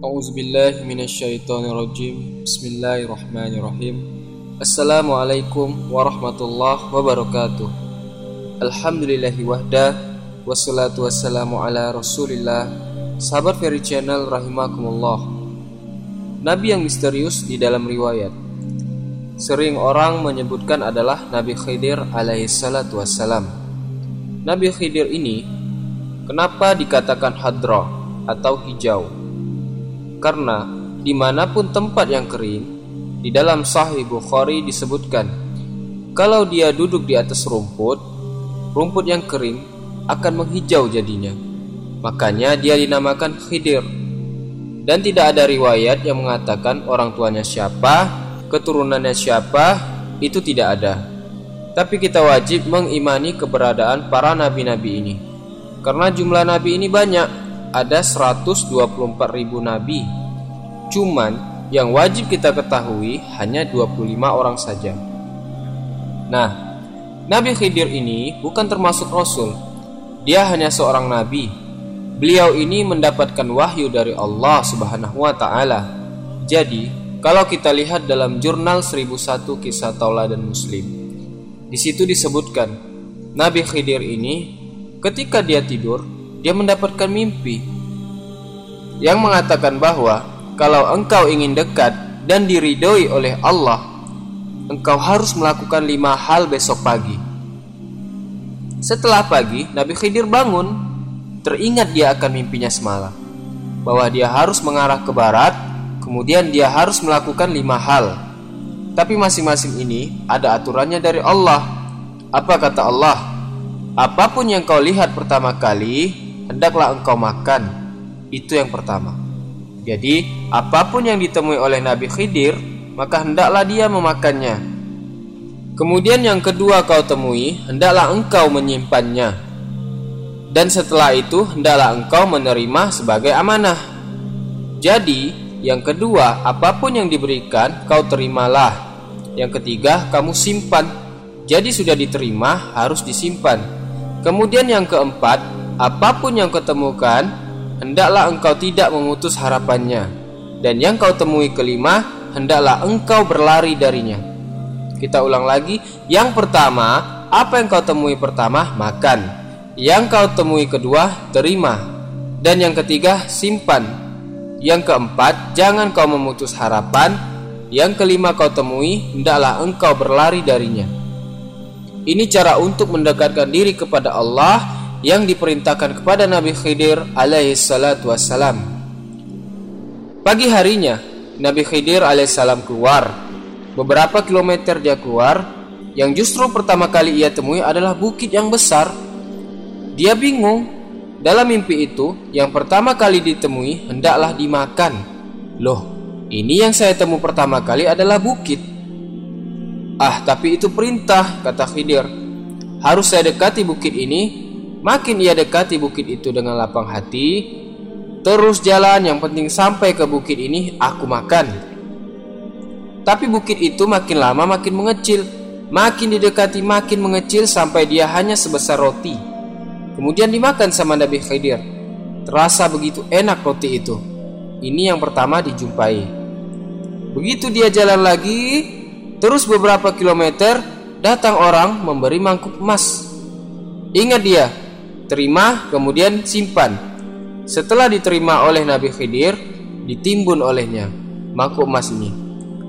أعوذ بالله من الشيطان الرجيم بسم الله الرحمن الرحيم السلام عليكم ورحمة الله وبركاته الحمد لله وحده والصلاة والسلام على رسول الله Sahabat Ferry Channel rahimakumullah Nabi yang misterius di dalam riwayat Sering orang menyebutkan adalah Nabi Khidir alaihi salatu wassalam Nabi Khidir ini Kenapa dikatakan hadra atau hijau? Karena di mana pun tempat yang kering Di dalam sahih Bukhari disebutkan Kalau dia duduk di atas rumput Rumput yang kering akan menghijau jadinya Makanya dia dinamakan Khidir. Dan tidak ada riwayat yang mengatakan orang tuanya siapa, keturunannya siapa, itu tidak ada. Tapi kita wajib mengimani keberadaan para nabi-nabi ini. Karena jumlah nabi ini banyak, ada 124 ribu nabi. Cuman yang wajib kita ketahui hanya 25 orang saja. Nah, Nabi Khidir ini bukan termasuk rasul. Dia hanya seorang nabi Beliau ini mendapatkan wahyu dari Allah Subhanahu wa taala. Jadi, kalau kita lihat dalam jurnal 1001 kisah tauladan muslim, di situ disebutkan Nabi Khidir ini ketika dia tidur, dia mendapatkan mimpi yang mengatakan bahwa kalau engkau ingin dekat dan diridhoi oleh Allah, engkau harus melakukan lima hal besok pagi. Setelah pagi, Nabi Khidir bangun Teringat dia akan mimpinya semalam bahwa dia harus mengarah ke barat, kemudian dia harus melakukan lima hal. Tapi masing-masing ini ada aturannya dari Allah. Apa kata Allah? Apa pun yang kau lihat pertama kali, hendaklah engkau makan. Itu yang pertama. Jadi, apa pun yang ditemui oleh Nabi Khidir, maka hendaklah dia memakannya. Kemudian yang kedua kau temui, hendaklah engkau menyimpannya dan setelah itu hendaklah engkau menerima sebagai amanah. Jadi, yang kedua, apa pun yang diberikan kau terimalah. Yang ketiga, kamu simpan. Jadi sudah diterima harus disimpan. Kemudian yang keempat, apa pun yang ketemukan, hendaklah engkau tidak memutus harapannya. Dan yang kau temui kelima, hendaklah engkau berlari darinya. Kita ulang lagi, yang pertama, apa yang kau temui pertama, makan. Yang kau temui kedua, terima. Dan yang ketiga, simpan. Yang keempat, jangan kau memutus harapan. Yang kelima kau temui, hendaklah engkau berlari darinya. Ini cara untuk mendekatkan diri kepada Allah yang diperintahkan kepada Nabi Khidir alaihi salatu wassalam. Pagi harinya, Nabi Khidir alaihissalam keluar. Beberapa kilometer dia keluar, yang justru pertama kali ia temui adalah bukit yang besar dia bingung. Dalam mimpi itu, yang pertama kali ditemui hendaklah dimakan. Loh, ini yang saya temu pertama kali adalah bukit. Ah, tapi itu perintah, kata Khidir. Harus saya dekati bukit ini. Makin ia dekati bukit itu dengan lapang hati, terus jalan yang penting sampai ke bukit ini aku makan. Tapi bukit itu makin lama makin mengecil, makin didekati makin mengecil sampai dia hanya sebesar roti. Kemudian dimakan sama Nabi Khidir. Terasa begitu enak roti itu. Ini yang pertama dijumpai. Begitu dia jalan lagi, terus beberapa kilometer datang orang memberi mangkuk emas. Ingat dia, terima kemudian simpan. Setelah diterima oleh Nabi Khidir, ditimbun olehnya mangkuk emas ini.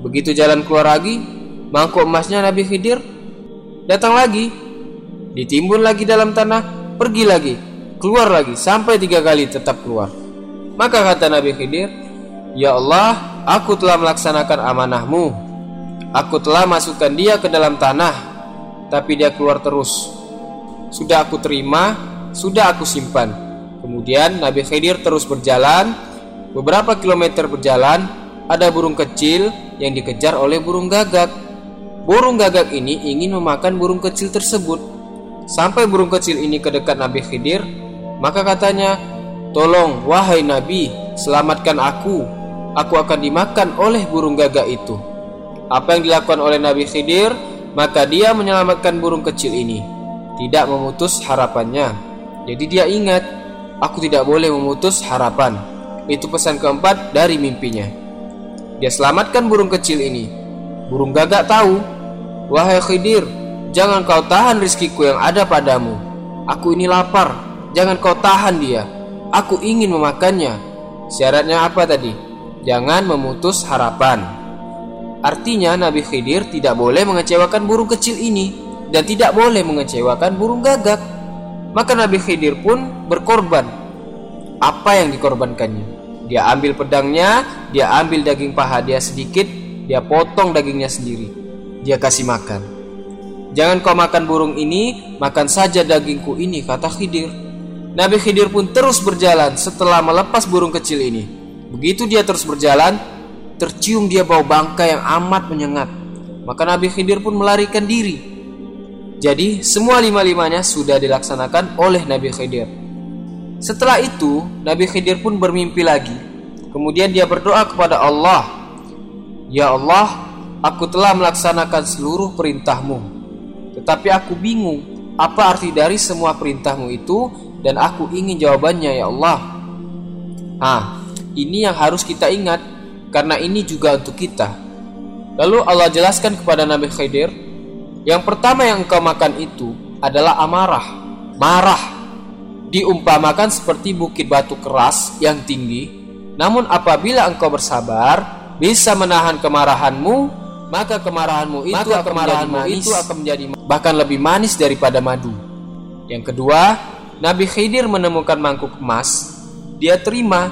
Begitu jalan keluar lagi, mangkuk emasnya Nabi Khidir datang lagi, ditimbun lagi dalam tanah, pergi lagi, keluar lagi sampai tiga kali tetap keluar. Maka kata Nabi Khidir, Ya Allah, aku telah melaksanakan amanahmu. Aku telah masukkan dia ke dalam tanah, tapi dia keluar terus. Sudah aku terima, sudah aku simpan. Kemudian Nabi Khidir terus berjalan. Beberapa kilometer berjalan, ada burung kecil yang dikejar oleh burung gagak. Burung gagak ini ingin memakan burung kecil tersebut. Sampai burung kecil ini ke dekat Nabi Khidir, maka katanya, "Tolong wahai Nabi, selamatkan aku. Aku akan dimakan oleh burung gagak itu." Apa yang dilakukan oleh Nabi Khidir, maka dia menyelamatkan burung kecil ini, tidak memutus harapannya. Jadi dia ingat, aku tidak boleh memutus harapan. Itu pesan keempat dari mimpinya. Dia selamatkan burung kecil ini. Burung gagak tahu, "Wahai Khidir, jangan kau tahan rizkiku yang ada padamu. Aku ini lapar, jangan kau tahan dia. Aku ingin memakannya." Syaratnya apa tadi? Jangan memutus harapan. Artinya Nabi Khidir tidak boleh mengecewakan burung kecil ini dan tidak boleh mengecewakan burung gagak. Maka Nabi Khidir pun berkorban. Apa yang dikorbankannya? Dia ambil pedangnya, dia ambil daging paha dia sedikit, dia potong dagingnya sendiri. Dia kasih makan. Jangan kau makan burung ini, makan saja dagingku ini, kata Khidir. Nabi Khidir pun terus berjalan setelah melepas burung kecil ini. Begitu dia terus berjalan, tercium dia bau bangkai yang amat menyengat. Maka Nabi Khidir pun melarikan diri. Jadi semua lima-limanya sudah dilaksanakan oleh Nabi Khidir. Setelah itu, Nabi Khidir pun bermimpi lagi. Kemudian dia berdoa kepada Allah, "Ya Allah, aku telah melaksanakan seluruh perintahmu. Tetapi aku bingung apa arti dari semua perintahmu itu dan aku ingin jawabannya ya Allah." Ah, ini yang harus kita ingat karena ini juga untuk kita. Lalu Allah jelaskan kepada Nabi Khidir, yang pertama yang engkau makan itu adalah amarah, marah. Diumpamakan seperti bukit batu keras yang tinggi, namun apabila engkau bersabar, bisa menahan kemarahanmu, maka kemarahanmu itu maka akan kemarahanmu menjadi manis, itu akan menjadi bahkan lebih manis daripada madu. Yang kedua, Nabi Khidir menemukan mangkuk emas, dia terima.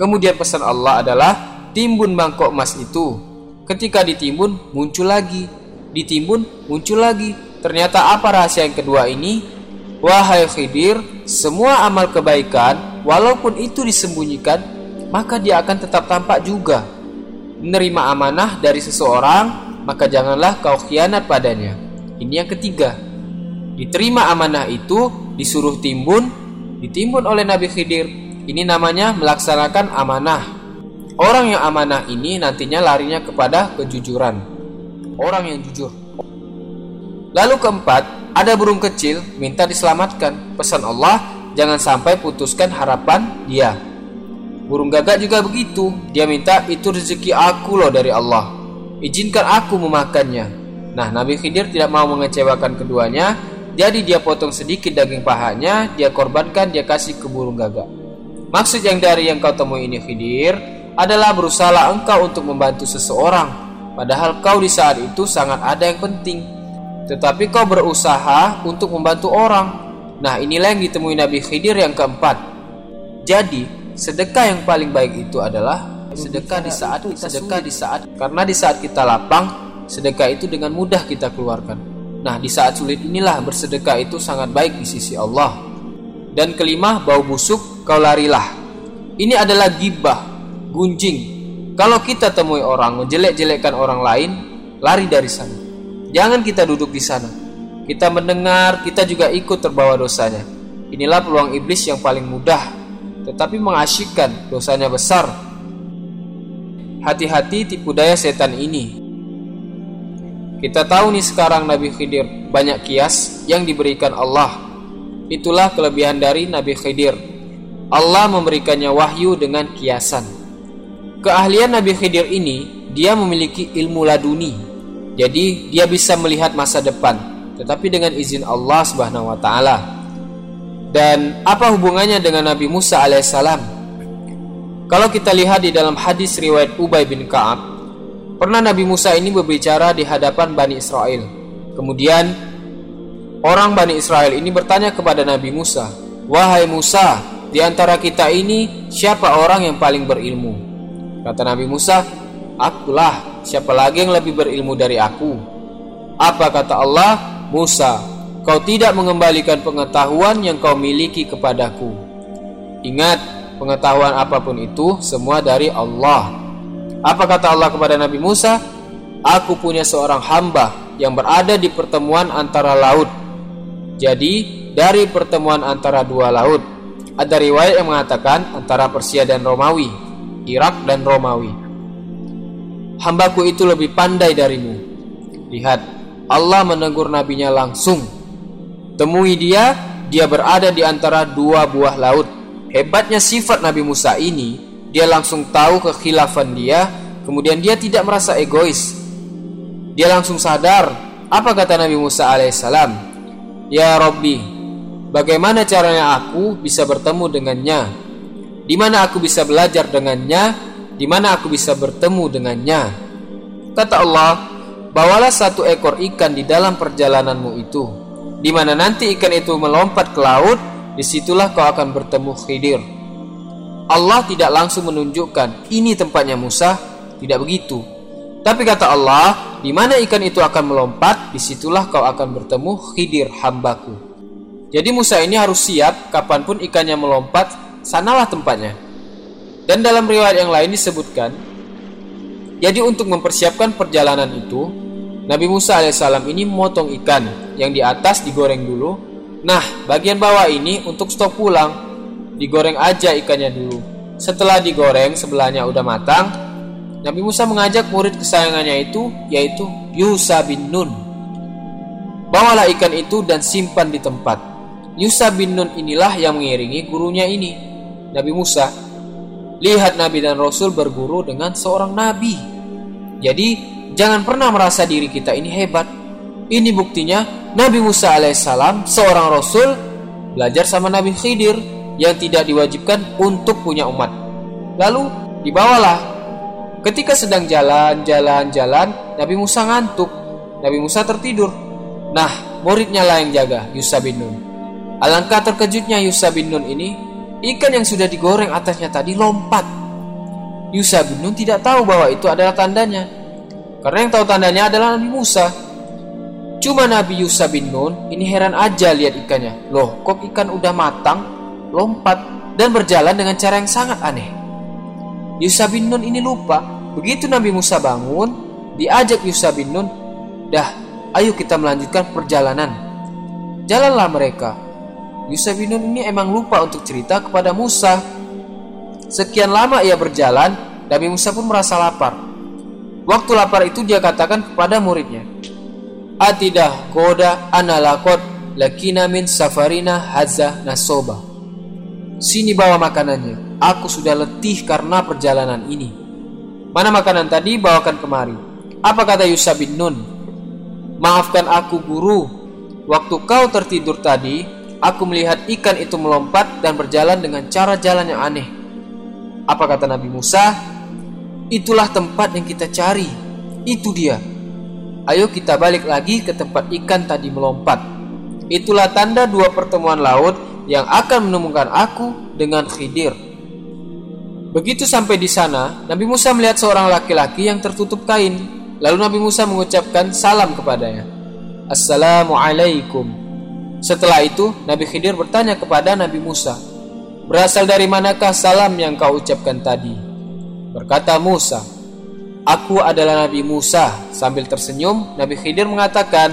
Kemudian pesan Allah adalah timbun mangkok emas itu. Ketika ditimbun, muncul lagi ditimbun, muncul lagi. Ternyata apa rahasia yang kedua ini? Wahai Khidir, semua amal kebaikan, walaupun itu disembunyikan, maka dia akan tetap tampak juga. Menerima amanah dari seseorang, maka janganlah kau khianat padanya. Ini yang ketiga. Diterima amanah itu, disuruh timbun, ditimbun oleh Nabi Khidir. Ini namanya melaksanakan amanah. Orang yang amanah ini nantinya larinya kepada kejujuran orang yang jujur. Lalu keempat, ada burung kecil minta diselamatkan. Pesan Allah, jangan sampai putuskan harapan dia. Burung gagak juga begitu. Dia minta itu rezeki aku loh dari Allah. Izinkan aku memakannya. Nah, Nabi Khidir tidak mau mengecewakan keduanya. Jadi dia potong sedikit daging pahanya, dia korbankan, dia kasih ke burung gagak. Maksud yang dari yang kau temui ini Khidir adalah berusaha engkau untuk membantu seseorang Padahal kau di saat itu sangat ada yang penting. Tetapi kau berusaha untuk membantu orang. Nah inilah yang ditemui Nabi Khidir yang keempat. Jadi sedekah yang paling baik itu adalah sedekah di saat kita sedekah di saat karena di saat kita lapang sedekah itu dengan mudah kita keluarkan. Nah di saat sulit inilah bersedekah itu sangat baik di sisi Allah. Dan kelima bau busuk kau larilah. Ini adalah gibah, gunjing, kalau kita temui orang menjelek-jelekkan orang lain, lari dari sana. Jangan kita duduk di sana. Kita mendengar, kita juga ikut terbawa dosanya. Inilah peluang iblis yang paling mudah, tetapi mengasyikkan, dosanya besar. Hati-hati tipu daya setan ini. Kita tahu nih sekarang Nabi Khidir banyak kias yang diberikan Allah. Itulah kelebihan dari Nabi Khidir. Allah memberikannya wahyu dengan kiasan. Keahlian Nabi Khidir ini, dia memiliki ilmu laduni. Jadi, dia bisa melihat masa depan, tetapi dengan izin Allah Subhanahu wa taala. Dan apa hubungannya dengan Nabi Musa alaihissalam? Kalau kita lihat di dalam hadis riwayat Ubay bin Ka'ab, pernah Nabi Musa ini berbicara di hadapan Bani Israel. Kemudian orang Bani Israel ini bertanya kepada Nabi Musa, "Wahai Musa, di antara kita ini siapa orang yang paling berilmu?" Kata Nabi Musa, Akulah, siapa lagi yang lebih berilmu dari aku? Apa kata Allah? Musa, kau tidak mengembalikan pengetahuan yang kau miliki kepadaku. Ingat, pengetahuan apa pun itu semua dari Allah. Apa kata Allah kepada Nabi Musa? Aku punya seorang hamba yang berada di pertemuan antara laut. Jadi, dari pertemuan antara dua laut, ada riwayat yang mengatakan antara Persia dan Romawi. Irak dan Romawi. Hambaku itu lebih pandai darimu. Lihat, Allah menegur nabinya langsung. Temui dia, dia berada di antara dua buah laut. Hebatnya sifat Nabi Musa ini, Dia langsung tahu kekhilafan dia, kemudian dia tidak merasa egois. Dia langsung sadar apa kata Nabi Musa alaihissalam. Ya Robbi, bagaimana caranya aku bisa bertemu dengannya? Di mana aku bisa belajar dengannya? Di mana aku bisa bertemu dengannya? Kata Allah, bawalah satu ekor ikan di dalam perjalananmu itu, di mana nanti ikan itu melompat ke laut, di situlah kau akan bertemu Khidir. Allah tidak langsung menunjukkan ini tempatnya Musa, tidak begitu. Tapi kata Allah, di mana ikan itu akan melompat, di situlah kau akan bertemu Khidir hambaku. Jadi Musa ini harus siap kapan pun ikannya melompat, sanalah tempatnya. Dan dalam riwayat yang lain disebutkan, jadi untuk mempersiapkan perjalanan itu, Nabi Musa alaihissalam ini memotong ikan yang di atas digoreng dulu. Nah, bagian bawah ini untuk stok pulang digoreng aja ikannya dulu. Setelah digoreng sebelahnya udah matang, Nabi Musa mengajak murid kesayangannya itu yaitu Yusa bin Nun. Bawalah ikan itu dan simpan di tempat. Yusa bin Nun inilah yang mengiringi gurunya ini, Nabi Musa. Lihat Nabi dan Rasul berguru dengan seorang Nabi. Jadi jangan pernah merasa diri kita ini hebat. Ini buktinya Nabi Musa alaihissalam seorang Rasul belajar sama Nabi Khidir yang tidak diwajibkan untuk punya umat. Lalu dibawalah. Ketika sedang jalan-jalan-jalan, Nabi Musa ngantuk. Nabi Musa tertidur. Nah, muridnya lah yang jaga, Yusa bin Nun. Alangkah terkejutnya Yusa bin Nun ini, ikan yang sudah digoreng atasnya tadi lompat. Yusa bin Nun tidak tahu bahwa itu adalah tandanya. Karena yang tahu tandanya adalah Nabi Musa. Cuma Nabi Yusa bin Nun ini heran aja lihat ikannya. Loh, kok ikan udah matang lompat, dan berjalan dengan cara yang sangat aneh. Yusa bin Nun ini lupa. Begitu Nabi Musa bangun, diajak Yusa bin Nun, dah, ayo kita melanjutkan perjalanan. Jalanlah mereka. Yusa bin Nun ini emang lupa untuk cerita kepada Musa. Sekian lama ia berjalan, Nabi Musa pun merasa lapar. Waktu lapar itu dia katakan kepada muridnya, Atidah koda analakot lakina min safarina haza nasoba. Sini bawa makanannya. Aku sudah letih karena perjalanan ini. Mana makanan tadi? Bawakan kemari. Apa kata Yusuf bin Nun? Maafkan aku guru. Waktu kau tertidur tadi, aku melihat ikan itu melompat dan berjalan dengan cara jalan yang aneh. Apa kata Nabi Musa? Itulah tempat yang kita cari. Itu dia. Ayo kita balik lagi ke tempat ikan tadi melompat. Itulah tanda dua pertemuan laut yang akan menemukan aku dengan Khidir. Begitu sampai di sana, Nabi Musa melihat seorang laki-laki yang tertutup kain. Lalu Nabi Musa mengucapkan salam kepadanya. Assalamualaikum. Setelah itu, Nabi Khidir bertanya kepada Nabi Musa, "Berasal dari manakah salam yang kau ucapkan tadi?" Berkata Musa, "Aku adalah Nabi Musa." Sambil tersenyum, Nabi Khidir mengatakan,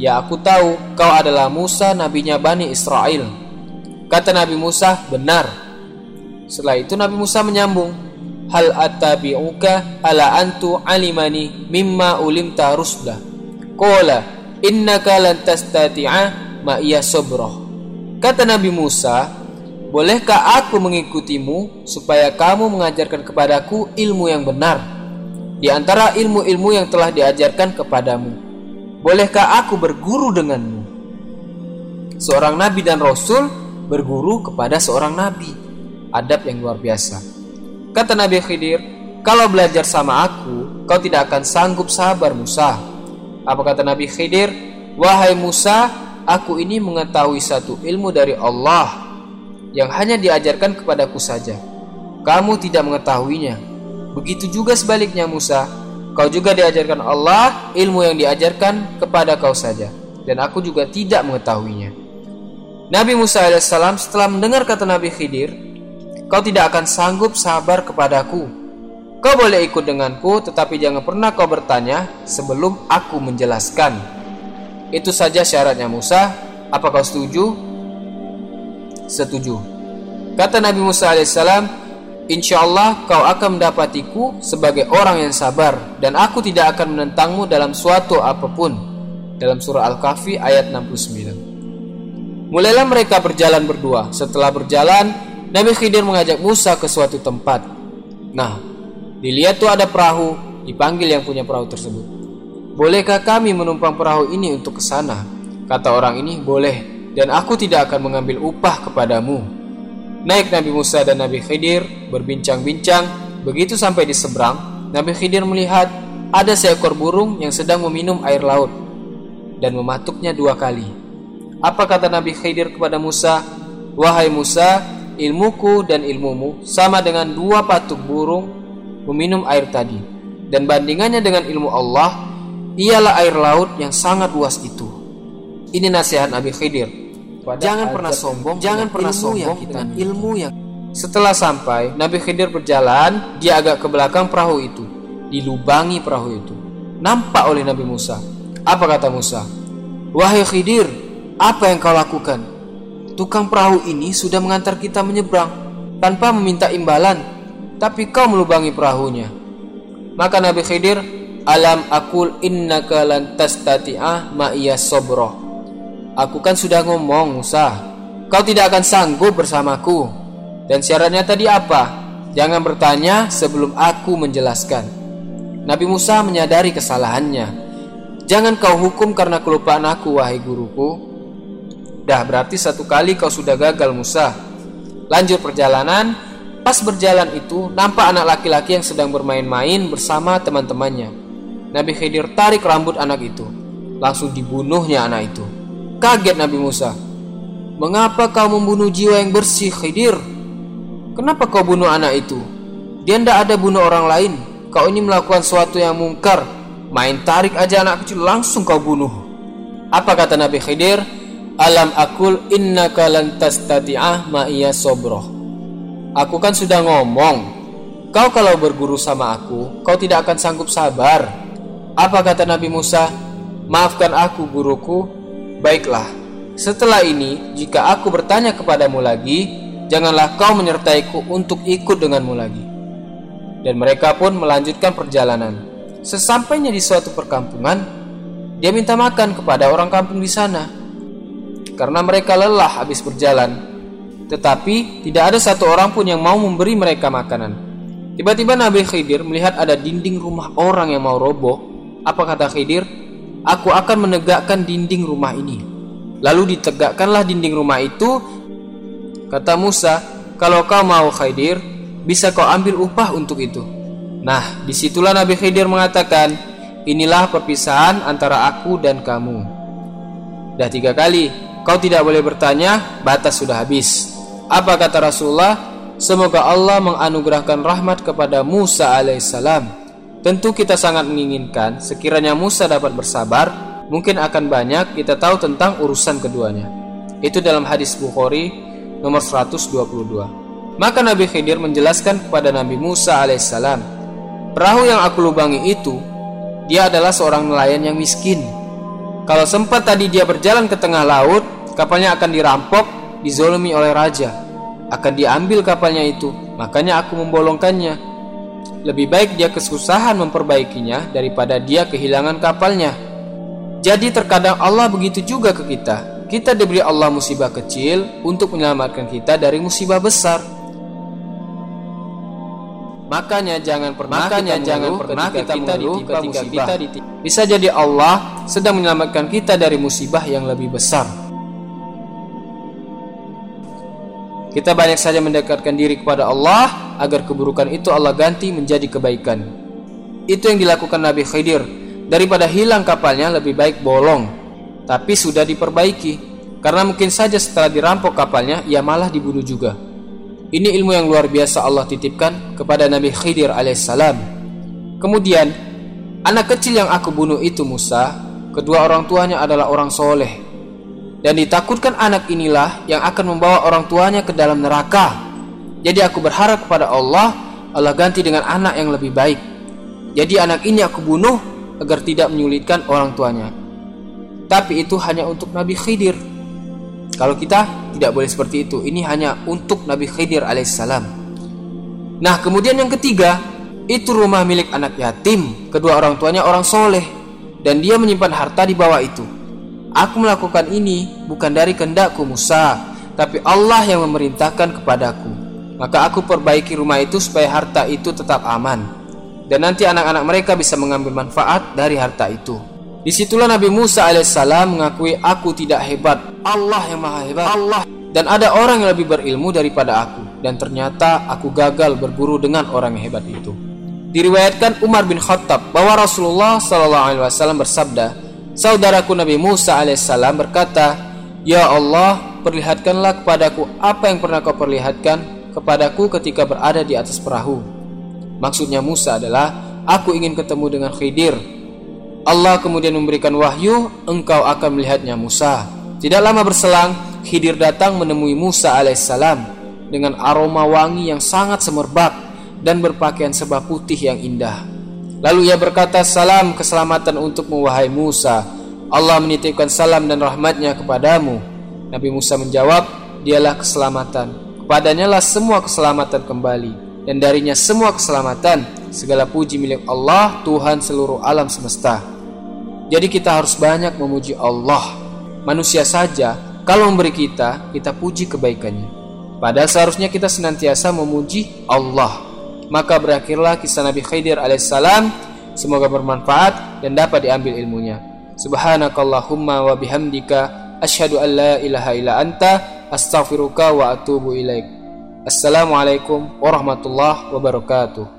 "Ya, aku tahu kau adalah Musa, nabinya Bani Israel." Kata Nabi Musa, benar. Setelah itu Nabi Musa menyambung, Hal attabi'uka ala antu alimani mimma ulimta rusda. Kola, innaka lan tastati'a ma iya sobroh. Kata Nabi Musa, Bolehkah aku mengikutimu supaya kamu mengajarkan kepadaku ilmu yang benar di antara ilmu-ilmu yang telah diajarkan kepadamu? Bolehkah aku berguru denganmu? Seorang nabi dan rasul berguru kepada seorang nabi. Adab yang luar biasa. Kata Nabi Khidir, kalau belajar sama aku, kau tidak akan sanggup sabar Musa. Apa kata Nabi Khidir? Wahai Musa, aku ini mengetahui satu ilmu dari Allah yang hanya diajarkan kepadaku saja. Kamu tidak mengetahuinya. Begitu juga sebaliknya Musa, kau juga diajarkan Allah ilmu yang diajarkan kepada kau saja dan aku juga tidak mengetahuinya. Nabi Musa alaihissalam setelah mendengar kata Nabi Khidir, kau tidak akan sanggup sabar kepadaku. Kau boleh ikut denganku, tetapi jangan pernah kau bertanya sebelum aku menjelaskan. Itu saja syaratnya Musa. Apa kau setuju? Setuju. Kata Nabi Musa alaihissalam, Insya Allah kau akan mendapatiku sebagai orang yang sabar dan aku tidak akan menentangmu dalam suatu apa pun. Dalam surah Al-Kahfi ayat 69. Mulailah mereka berjalan berdua. Setelah berjalan, Nabi Khidir mengajak Musa ke suatu tempat. Nah, dilihat tuh ada perahu, dipanggil yang punya perahu tersebut. Bolehkah kami menumpang perahu ini untuk ke sana? Kata orang ini, boleh, dan aku tidak akan mengambil upah kepadamu. Naik Nabi Musa dan Nabi Khidir berbincang-bincang, begitu sampai di seberang, Nabi Khidir melihat ada seekor burung yang sedang meminum air laut dan mematuknya dua kali. Apa kata Nabi Khidir kepada Musa? Wahai Musa, ilmuku dan ilmumu sama dengan dua patuk burung meminum air tadi. Dan bandingannya dengan ilmu Allah, ialah air laut yang sangat luas itu. Ini nasihat Nabi Khidir. Jangan pernah sombong, jangan pernah sombong dengan ilmu yang setelah sampai, Nabi Khidir berjalan, dia agak ke belakang perahu itu, dilubangi perahu itu. Nampak oleh Nabi Musa. Apa kata Musa? Wahai Khidir, apa yang kau lakukan? Tukang perahu ini sudah mengantar kita menyeberang tanpa meminta imbalan, tapi kau melubangi perahunya. Maka Nabi Khidir, alam akul innaka lan tastati'ah ma iya sobroh. Aku kan sudah ngomong Musa, kau tidak akan sanggup bersamaku. Dan syaratnya tadi apa? Jangan bertanya sebelum aku menjelaskan. Nabi Musa menyadari kesalahannya Jangan kau hukum karena kelupaan aku, wahai guruku. Dah berarti satu kali kau sudah gagal, Musa. Lanjut perjalanan. Pas berjalan itu, nampak anak laki-laki yang sedang bermain-main bersama teman-temannya. Nabi Khidir tarik rambut anak itu. Langsung dibunuhnya anak itu. Kaget Nabi Musa. Mengapa kau membunuh jiwa yang bersih, Khidir? Kenapa kau bunuh anak itu? Dia tidak ada bunuh orang lain. Kau ini melakukan sesuatu yang mungkar Main tarik aja anak kecil langsung kau bunuh. Apa kata Nabi Khidir? Alam akul inna lan tastati'ah ma iya sobroh. Aku kan sudah ngomong, kau kalau berguru sama aku, kau tidak akan sanggup sabar. Apa kata Nabi Musa? Maafkan aku guruku. Baiklah, setelah ini jika aku bertanya kepadamu lagi, janganlah kau menyertaiku untuk ikut denganmu lagi. Dan mereka pun melanjutkan perjalanan. Sesampainya di suatu perkampungan, dia minta makan kepada orang kampung di sana. Karena mereka lelah habis berjalan, tetapi tidak ada satu orang pun yang mau memberi mereka makanan. Tiba-tiba Nabi Khidir melihat ada dinding rumah orang yang mau roboh. Apa kata Khidir? Aku akan menegakkan dinding rumah ini. Lalu ditegakkanlah dinding rumah itu. Kata Musa, kalau kau mau Khidir, bisa kau ambil upah untuk itu. Nah, di situlah Nabi Khidir mengatakan, inilah perpisahan antara aku dan kamu. Dah tiga kali, kau tidak boleh bertanya, batas sudah habis. Apa kata Rasulullah? Semoga Allah menganugerahkan rahmat kepada Musa alaihissalam. Tentu kita sangat menginginkan sekiranya Musa dapat bersabar, mungkin akan banyak kita tahu tentang urusan keduanya. Itu dalam hadis Bukhari nomor 122. Maka Nabi Khidir menjelaskan kepada Nabi Musa alaihissalam Perahu yang aku lubangi itu, dia adalah seorang nelayan yang miskin. Kalau sempat tadi dia berjalan ke tengah laut, kapalnya akan dirampok, dizolimi oleh raja. Akan diambil kapalnya itu, makanya aku membolongkannya. Lebih baik dia kesusahan memperbaikinya daripada dia kehilangan kapalnya. Jadi terkadang Allah begitu juga ke kita. Kita diberi Allah musibah kecil untuk menyelamatkan kita dari musibah besar. Makanya jangan pernah Makanya kita jangan pernah kita, kita ketika musibah. kita ditimpa. Bisa jadi Allah sedang menyelamatkan kita dari musibah yang lebih besar. Kita banyak saja mendekatkan diri kepada Allah agar keburukan itu Allah ganti menjadi kebaikan. Itu yang dilakukan Nabi Khidir. Daripada hilang kapalnya lebih baik bolong, tapi sudah diperbaiki. Karena mungkin saja setelah dirampok kapalnya ia malah dibunuh juga. Ini ilmu yang luar biasa Allah titipkan kepada Nabi Khidir alaihissalam. Kemudian, anak kecil yang aku bunuh itu Musa, kedua orang tuanya adalah orang soleh. Dan ditakutkan anak inilah yang akan membawa orang tuanya ke dalam neraka. Jadi aku berharap kepada Allah, Allah ganti dengan anak yang lebih baik. Jadi anak ini aku bunuh agar tidak menyulitkan orang tuanya. Tapi itu hanya untuk Nabi Khidir. Kalau kita tidak boleh seperti itu. Ini hanya untuk Nabi Khidir alaihissalam. Nah, kemudian yang ketiga, itu rumah milik anak yatim. Kedua orang tuanya orang soleh. Dan dia menyimpan harta di bawah itu. Aku melakukan ini bukan dari kehendakku Musa, tapi Allah yang memerintahkan kepadaku. Maka aku perbaiki rumah itu supaya harta itu tetap aman. Dan nanti anak-anak mereka bisa mengambil manfaat dari harta itu. Di situlah Nabi Musa alaihissalam mengakui aku tidak hebat. Allah yang maha hebat. Allah. Dan ada orang yang lebih berilmu daripada aku. Dan ternyata aku gagal berburu dengan orang yang hebat itu. Diriwayatkan Umar bin Khattab bahwa Rasulullah SAW bersabda Saudaraku Nabi Musa alaihissalam berkata Ya Allah perlihatkanlah kepadaku apa yang pernah kau perlihatkan kepadaku ketika berada di atas perahu Maksudnya Musa adalah Aku ingin ketemu dengan Khidir Allah kemudian memberikan wahyu, engkau akan melihatnya Musa. Tidak lama berselang, Khidir datang menemui Musa alaihissalam dengan aroma wangi yang sangat semerbak dan berpakaian sebab putih yang indah. Lalu ia berkata, salam keselamatan untuk wahai Musa. Allah menitipkan salam dan rahmatnya kepadamu. Nabi Musa menjawab, dialah keselamatan. Kepadanya lah semua keselamatan kembali. Dan darinya semua keselamatan. Segala puji milik Allah, Tuhan seluruh alam semesta. Jadi kita harus banyak memuji Allah. Manusia saja kalau memberi kita, kita puji kebaikannya. Padahal seharusnya kita senantiasa memuji Allah. Maka berakhirlah kisah Nabi Khidir alaihissalam. Semoga bermanfaat dan dapat diambil ilmunya. Subhanakallahumma wa bihamdika asyhadu an la ilaha illa anta astaghfiruka wa atubu ilaik. Assalamualaikum warahmatullahi wabarakatuh.